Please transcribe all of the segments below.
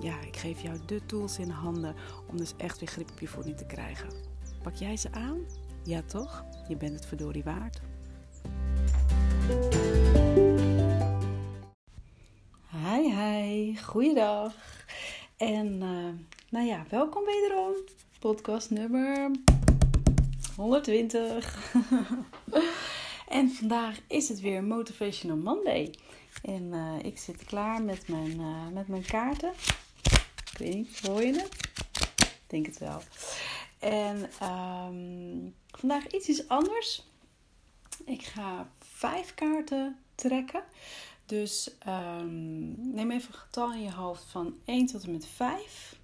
ja, ik geef jou de tools in handen om dus echt weer grip op je voeding te krijgen. Pak jij ze aan? Ja toch? Je bent het verdorie waard. Hi, hi, goeiedag. En uh, nou ja, welkom wederom. Podcast nummer 120. en vandaag is het weer Motivational Monday. En uh, ik zit klaar met mijn, uh, met mijn kaarten. Ik weet niet, hoor je het? Ik denk het wel. En um, vandaag iets is anders. Ik ga vijf kaarten trekken. Dus um, neem even een getal in je hoofd van 1 tot en met 5.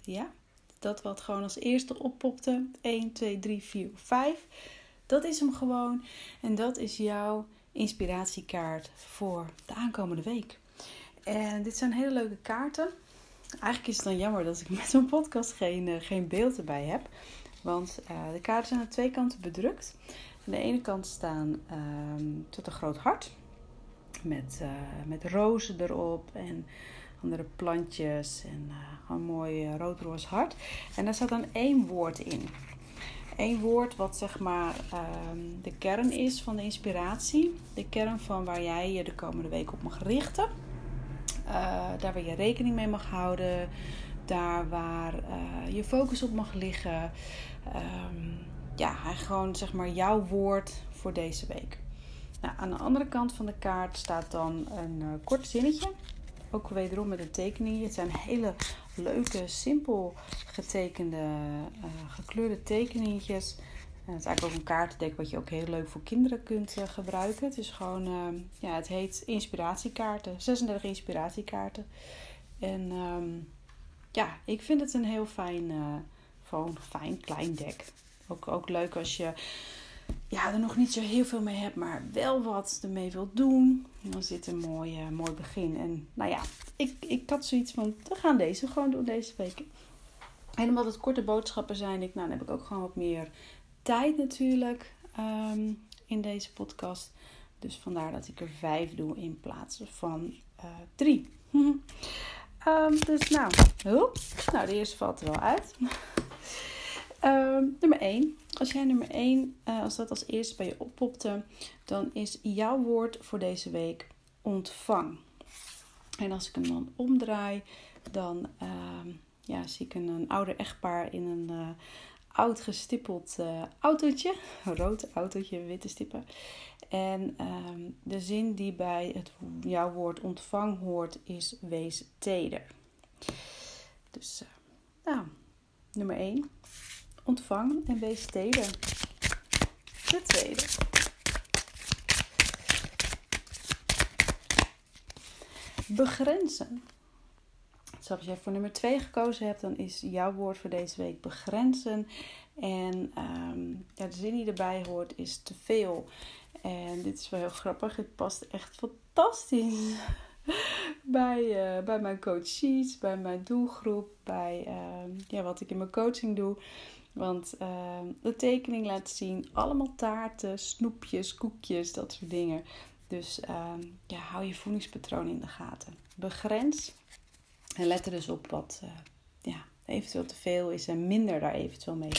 Ja, dat wat gewoon als eerste oppopte. 1, 2, 3, 4, 5. Dat is hem gewoon. En dat is jouw inspiratiekaart voor de aankomende week. En dit zijn hele leuke kaarten. Eigenlijk is het dan jammer dat ik met zo'n podcast geen, uh, geen beeld erbij heb. Want uh, de kaarten zijn aan twee kanten bedrukt. Aan de ene kant staan uh, tot een groot hart. Met, uh, met rozen erop en andere plantjes. En een mooi rood-roze hart. En daar staat dan één woord in. Eén woord wat zeg maar ehm, de kern is van de inspiratie. De kern van waar jij je de komende week op mag richten. Uh, daar waar je rekening mee mag houden. Daar waar uh, je focus op mag liggen. Um, ja, gewoon zeg maar jouw woord voor deze week. Nou, aan de andere kant van de kaart staat dan een uh, kort zinnetje. Ook wederom met een tekening. Het zijn hele leuke, simpel getekende, gekleurde tekeningetjes. En het is eigenlijk ook een kaartendek wat je ook heel leuk voor kinderen kunt uh, gebruiken. Het is gewoon, uh, ja, het heet inspiratiekaarten. 36 inspiratiekaarten. En um, ja, ik vind het een heel fijn, uh, gewoon fijn klein dek. Ook, ook leuk als je ja, er nog niet zo heel veel mee hebt, maar wel wat ermee wilt doen. Dan zit een mooi, mooi begin. En nou ja, ik, ik had zoiets van, we gaan deze gewoon doen deze week. Helemaal dat korte boodschappen zijn. Ik, nou, dan heb ik ook gewoon wat meer tijd natuurlijk um, in deze podcast. Dus vandaar dat ik er vijf doe in plaats van uh, drie. um, dus nou, hulp. Nou, de eerste valt er wel uit. um, nummer 1. Als jij nummer 1, uh, als dat als eerste bij je oppopte, dan is jouw woord voor deze week ontvang. En als ik hem dan omdraai, dan ja, zie ik een, een ouder echtpaar in een uh, oud gestippeld uh, autootje. Rood autootje, witte stippen. En um, de zin die bij het, jouw woord ontvang hoort is wees teder. Dus, uh, nou, nummer 1. Ontvang en wees teder. De tweede. Begrenzen. Dus als jij voor nummer 2 gekozen hebt, dan is jouw woord voor deze week begrenzen. En um, ja, de zin die erbij hoort is te veel. En dit is wel heel grappig. Het past echt fantastisch bij, uh, bij mijn coaches, bij mijn doelgroep, bij uh, ja, wat ik in mijn coaching doe. Want uh, de tekening laat zien allemaal taarten, snoepjes, koekjes, dat soort dingen. Dus ja, hou je voedingspatroon in de gaten. Begrens en let er dus op wat uh, ja, eventueel te veel is en minder daar eventueel mee.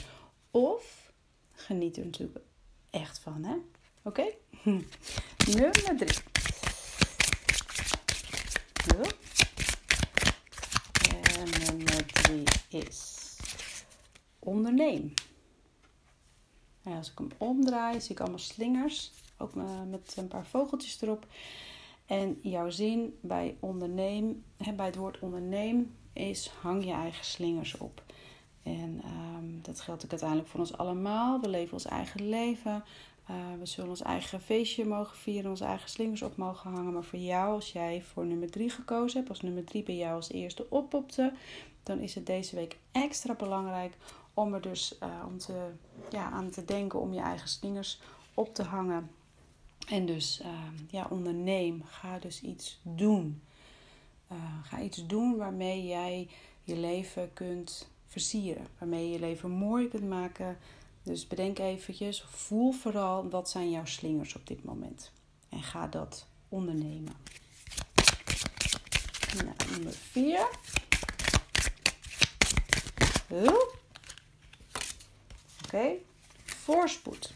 Of geniet er natuurlijk echt van, hè? Oké? Nummer drie. En nummer drie is onderneem. Nou, als ik hem omdraai, zie ik allemaal slingers. Ook met een paar vogeltjes erop. En jouw zin bij onderneem, bij het woord onderneem, is hang je eigen slingers op. En um, dat geldt ook uiteindelijk voor ons allemaal. We leven ons eigen leven. we zullen ons eigen feestje mogen vieren, onze eigen slingers op mogen hangen. Maar voor jou, als jij voor nummer 3 gekozen hebt, als nummer 3 bij jou als eerste oppopte, dan is het deze week extra belangrijk om er dus om te, ja, aan te denken om je eigen slingers op te hangen. En dus ja, onderneem. Ga dus iets doen. ga iets doen waarmee jij je leven kunt versieren. Waarmee je je leven mooi kunt maken. Dus bedenk eventjes, voel vooral wat zijn jouw slingers op dit moment. En ga dat ondernemen. Nou, nummer 4. Oké, voorspoed.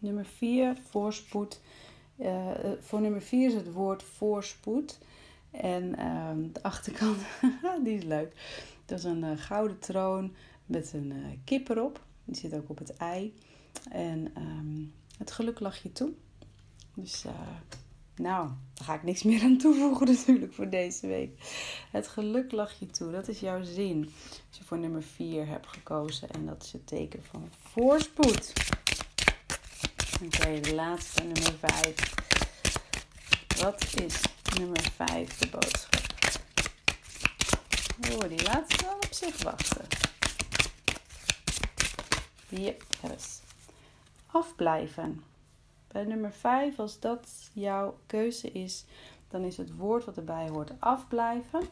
Nummer 4, voorspoed. Uh, voor nummer 4 is het woord voorspoed. En uh, de achterkant, die is leuk. Dat is een uh, gouden troon met een kip erop. Die zit ook op het ei. En um, het geluk lag je toe. Dus nou, daar ga ik niks meer aan toevoegen natuurlijk voor deze week. Het geluk lag je toe, dat is jouw zin. Als je voor nummer 4 hebt gekozen en dat is het teken van voorspoed. Oké, okay, de laatste, nummer 5. Wat is nummer 5 de boodschap? Oh, die laatste wel op zich wachten. Yep, yes. Afblijven. Bij nummer 5, als dat jouw keuze is, dan is het woord wat erbij hoort afblijven.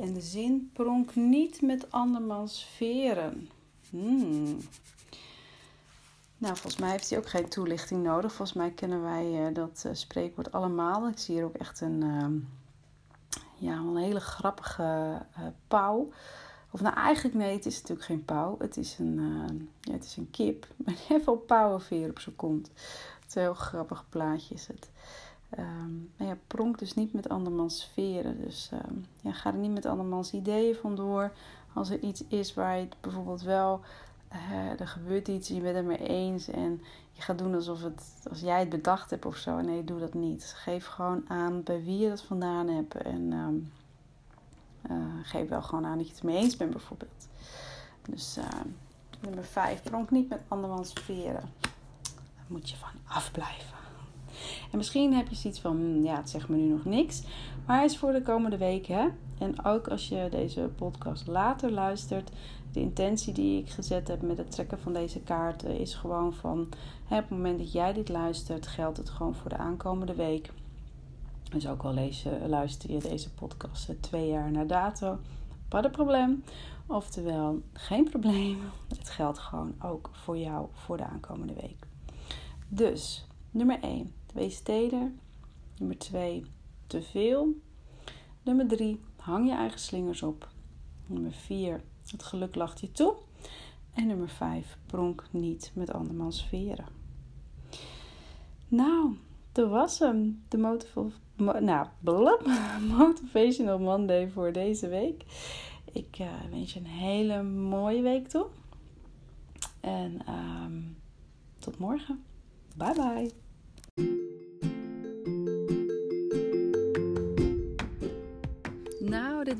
En de zin pronk niet met andermans veren. Hmm. Nou, volgens mij heeft hij ook geen toelichting nodig. Volgens mij kennen wij uh, dat uh, spreekwoord allemaal. Ik zie hier ook echt een, uh, ja, een hele grappige pauw. Of nou, eigenlijk nee, het is natuurlijk geen pauw. Het is een, ja, het is een kip. Die heeft wel pauwenveer op zijn kont. Het is een heel grappig plaatje is het. Maar ja, pronk dus niet met andermans sferen. Dus ja, ga er niet met andermans ideeën vandoor. Als er iets is waar je bijvoorbeeld wel er gebeurt iets, je bent het mee eens en je gaat doen alsof het, als jij het bedacht hebt of zo. Nee, doe dat niet. Geef gewoon aan bij wie je dat vandaan hebt en um, uh, geef wel gewoon aan dat je het mee eens bent bijvoorbeeld. Dus uh, nummer 5, pronk niet met andermans veren. Daar moet je van afblijven. En misschien heb je zoiets van, hmm, ja, het zegt me nu nog niks. Maar hij is voor de komende weken. En ook als je deze podcast later luistert, de intentie die ik gezet heb met het trekken van deze kaarten is gewoon van hè, op het moment dat jij dit luistert, geldt het gewoon voor de aankomende week. Dus ook al lees luister je deze podcast twee jaar na dato, wat een probleem. Oftewel, geen probleem. Het geldt gewoon ook voor jou voor de aankomende week. Dus, nummer 1, wees steden. Nummer 2, te veel. Nummer 3, hang je eigen slingers op. Nummer 4, het geluk lacht je toe. En nummer 5. Pronk niet met andermans veren. Nou, dat was hem. De nou, Motivational Monday voor deze week. Ik uh, wens je een hele mooie week toe. En um, tot morgen. Bye bye.